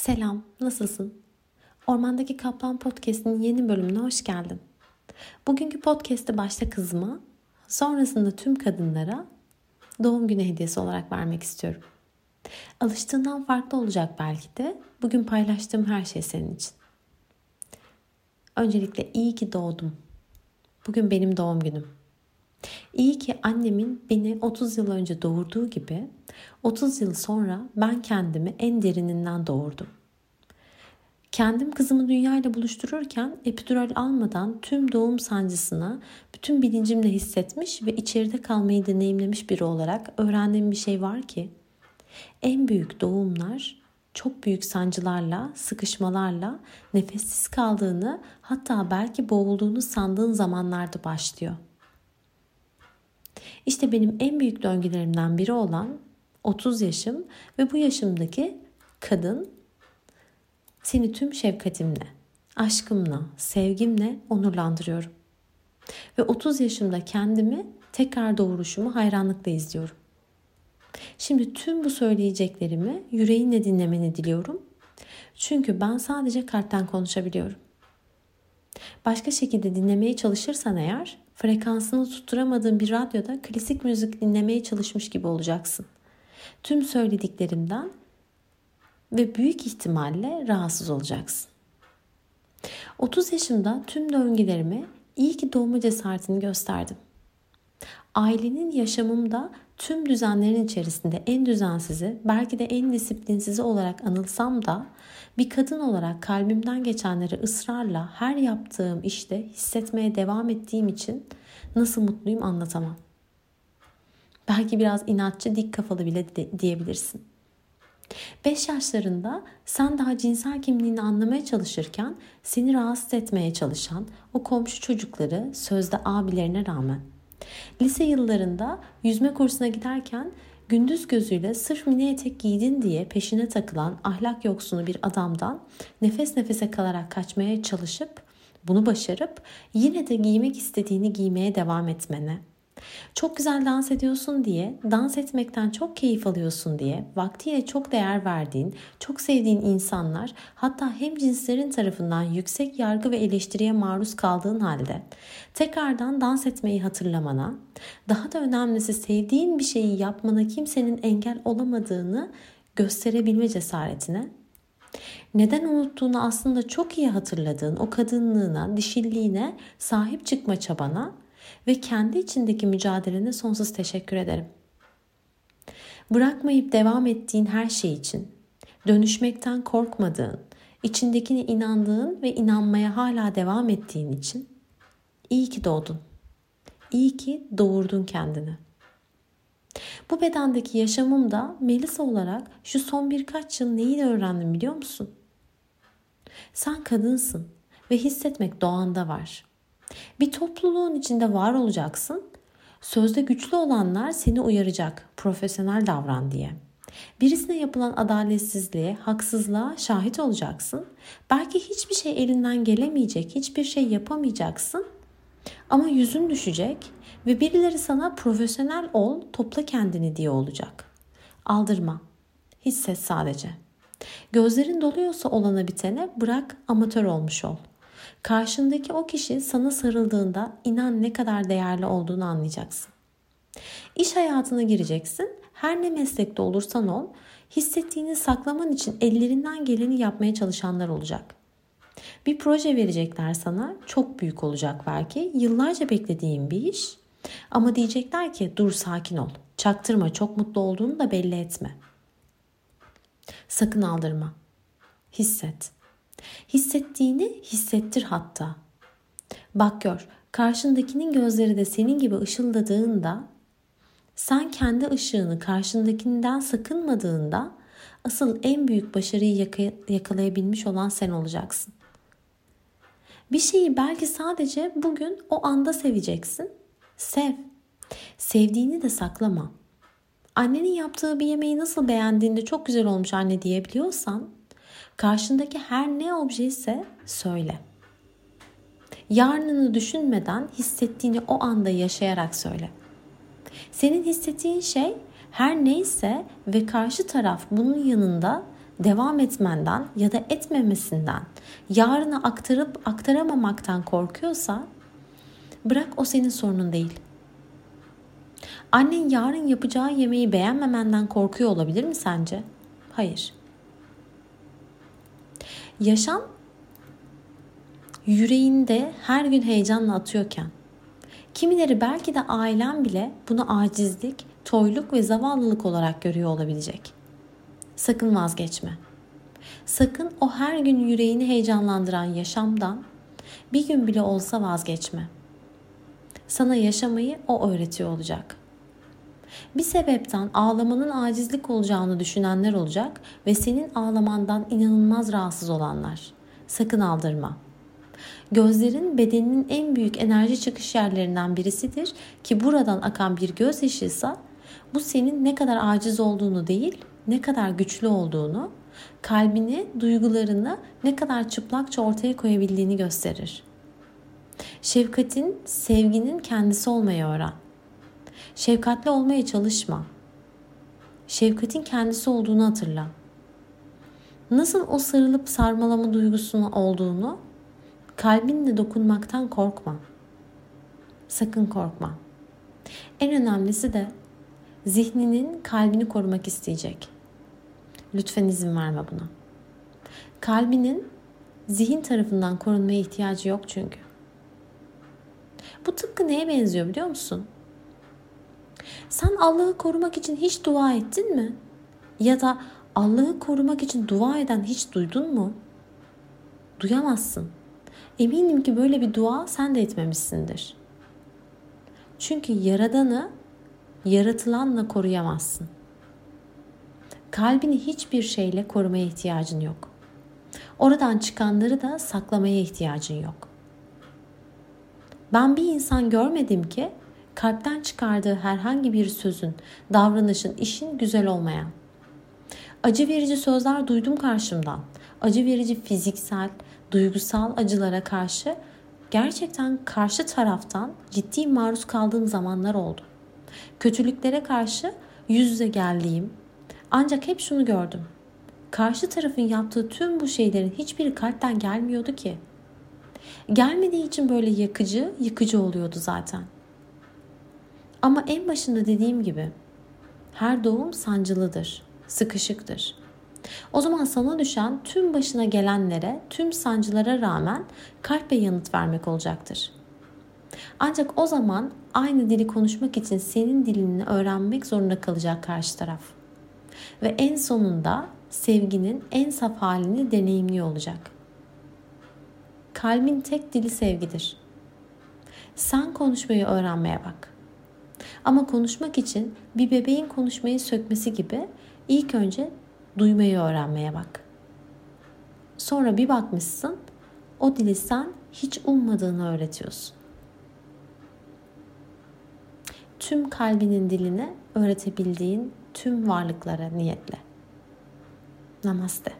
Selam, nasılsın? Ormandaki Kaplan Podcast'in yeni bölümüne hoş geldin. Bugünkü podcast'te başta kızıma, sonrasında tüm kadınlara doğum günü hediyesi olarak vermek istiyorum. Alıştığından farklı olacak belki de bugün paylaştığım her şey senin için. Öncelikle iyi ki doğdum. Bugün benim doğum günüm. İyi ki annemin beni 30 yıl önce doğurduğu gibi 30 yıl sonra ben kendimi en derininden doğurdum. Kendim kızımı dünyayla buluştururken epidural almadan tüm doğum sancısına bütün bilincimle hissetmiş ve içeride kalmayı deneyimlemiş biri olarak öğrendiğim bir şey var ki en büyük doğumlar çok büyük sancılarla, sıkışmalarla nefessiz kaldığını hatta belki boğulduğunu sandığın zamanlarda başlıyor. İşte benim en büyük döngülerimden biri olan 30 yaşım ve bu yaşımdaki kadın seni tüm şefkatimle, aşkımla, sevgimle onurlandırıyorum. Ve 30 yaşımda kendimi tekrar doğuruşumu hayranlıkla izliyorum. Şimdi tüm bu söyleyeceklerimi yüreğinle dinlemeni diliyorum. Çünkü ben sadece kalpten konuşabiliyorum. Başka şekilde dinlemeye çalışırsan eğer frekansını tutturamadığın bir radyoda klasik müzik dinlemeye çalışmış gibi olacaksın. Tüm söylediklerimden ve büyük ihtimalle rahatsız olacaksın. 30 yaşımda tüm döngülerimi iyi ki doğma cesaretini gösterdim. Ailenin yaşamımda tüm düzenlerin içerisinde en düzensizi, belki de en disiplinsizi olarak anılsam da bir kadın olarak kalbimden geçenleri ısrarla her yaptığım işte hissetmeye devam ettiğim için nasıl mutluyum anlatamam. Belki biraz inatçı, dik kafalı bile de, diyebilirsin. 5 yaşlarında sen daha cinsel kimliğini anlamaya çalışırken seni rahatsız etmeye çalışan o komşu çocukları sözde abilerine rağmen Lise yıllarında yüzme kursuna giderken gündüz gözüyle sırf mini etek giydin diye peşine takılan ahlak yoksunu bir adamdan nefes nefese kalarak kaçmaya çalışıp bunu başarıp yine de giymek istediğini giymeye devam etmene çok güzel dans ediyorsun diye, dans etmekten çok keyif alıyorsun diye, vaktiyle çok değer verdiğin, çok sevdiğin insanlar hatta hem cinslerin tarafından yüksek yargı ve eleştiriye maruz kaldığın halde tekrardan dans etmeyi hatırlamana, daha da önemlisi sevdiğin bir şeyi yapmana kimsenin engel olamadığını gösterebilme cesaretine neden unuttuğunu aslında çok iyi hatırladığın o kadınlığına, dişilliğine sahip çıkma çabana ve kendi içindeki mücadelene sonsuz teşekkür ederim. Bırakmayıp devam ettiğin her şey için, dönüşmekten korkmadığın, içindekine inandığın ve inanmaya hala devam ettiğin için iyi ki doğdun. İyi ki doğurdun kendini. Bu bedendeki yaşamımda Melisa olarak şu son birkaç yıl neyi öğrendim biliyor musun? Sen kadınsın ve hissetmek doğanda var. Bir topluluğun içinde var olacaksın. Sözde güçlü olanlar seni uyaracak, profesyonel davran diye. Birisine yapılan adaletsizliğe, haksızlığa şahit olacaksın. Belki hiçbir şey elinden gelemeyecek, hiçbir şey yapamayacaksın. Ama yüzün düşecek ve birileri sana profesyonel ol, topla kendini diye olacak. Aldırma. Hisset sadece. Gözlerin doluyorsa olana bitene bırak amatör olmuş ol. Karşındaki o kişi sana sarıldığında inan ne kadar değerli olduğunu anlayacaksın. İş hayatına gireceksin. Her ne meslekte olursan ol, hissettiğini saklaman için ellerinden geleni yapmaya çalışanlar olacak. Bir proje verecekler sana, çok büyük olacak belki, yıllarca beklediğin bir iş. Ama diyecekler ki dur sakin ol, çaktırma çok mutlu olduğunu da belli etme. Sakın aldırma. Hisset. Hissettiğini hissettir hatta. Bak gör, karşındakinin gözleri de senin gibi ışıldadığında, sen kendi ışığını karşındakinden sakınmadığında asıl en büyük başarıyı yakalayabilmiş olan sen olacaksın. Bir şeyi belki sadece bugün o anda seveceksin. Sev. Sevdiğini de saklama. Annenin yaptığı bir yemeği nasıl beğendiğinde çok güzel olmuş anne diyebiliyorsan Karşındaki her ne obje ise söyle. Yarınını düşünmeden hissettiğini o anda yaşayarak söyle. Senin hissettiğin şey her neyse ve karşı taraf bunun yanında devam etmenden ya da etmemesinden, yarına aktarıp aktaramamaktan korkuyorsa bırak o senin sorunun değil. Annen yarın yapacağı yemeği beğenmemenden korkuyor olabilir mi sence? Hayır. Yaşam yüreğinde her gün heyecanla atıyorken kimileri belki de ailen bile bunu acizlik, toyluk ve zavallılık olarak görüyor olabilecek. Sakın vazgeçme. Sakın o her gün yüreğini heyecanlandıran yaşamdan bir gün bile olsa vazgeçme. Sana yaşamayı o öğretiyor olacak. Bir sebepten ağlamanın acizlik olacağını düşünenler olacak ve senin ağlamandan inanılmaz rahatsız olanlar. Sakın aldırma. Gözlerin bedeninin en büyük enerji çıkış yerlerinden birisidir ki buradan akan bir gözyaşıysa bu senin ne kadar aciz olduğunu değil, ne kadar güçlü olduğunu, kalbini, duygularını ne kadar çıplakça ortaya koyabildiğini gösterir. Şefkatin, sevginin kendisi olmayı öğren. Şefkatli olmaya çalışma. Şefkatin kendisi olduğunu hatırla. Nasıl o sarılıp sarmalama duygusunu olduğunu kalbinle dokunmaktan korkma. Sakın korkma. En önemlisi de zihninin kalbini korumak isteyecek. Lütfen izin verme buna. Kalbinin zihin tarafından korunmaya ihtiyacı yok çünkü. Bu tıpkı neye benziyor biliyor musun? Sen Allah'ı korumak için hiç dua ettin mi? Ya da Allah'ı korumak için dua eden hiç duydun mu? Duyamazsın. Eminim ki böyle bir dua sen de etmemişsindir. Çünkü yaradanı yaratılanla koruyamazsın. Kalbini hiçbir şeyle korumaya ihtiyacın yok. Oradan çıkanları da saklamaya ihtiyacın yok. Ben bir insan görmedim ki kalpten çıkardığı herhangi bir sözün, davranışın, işin güzel olmayan. Acı verici sözler duydum karşımdan. Acı verici fiziksel, duygusal acılara karşı gerçekten karşı taraftan ciddi maruz kaldığım zamanlar oldu. Kötülüklere karşı yüz yüze geldiğim ancak hep şunu gördüm. Karşı tarafın yaptığı tüm bu şeylerin hiçbiri kalpten gelmiyordu ki. Gelmediği için böyle yakıcı, yıkıcı oluyordu zaten. Ama en başında dediğim gibi her doğum sancılıdır, sıkışıktır. O zaman sana düşen tüm başına gelenlere, tüm sancılara rağmen kalple yanıt vermek olacaktır. Ancak o zaman aynı dili konuşmak için senin dilini öğrenmek zorunda kalacak karşı taraf. Ve en sonunda sevginin en saf halini deneyimliyor olacak. Kalbin tek dili sevgidir. Sen konuşmayı öğrenmeye bak. Ama konuşmak için bir bebeğin konuşmayı sökmesi gibi ilk önce duymayı öğrenmeye bak. Sonra bir bakmışsın o dili sen hiç ummadığını öğretiyorsun. Tüm kalbinin dilini öğretebildiğin tüm varlıklara niyetle. Namaste.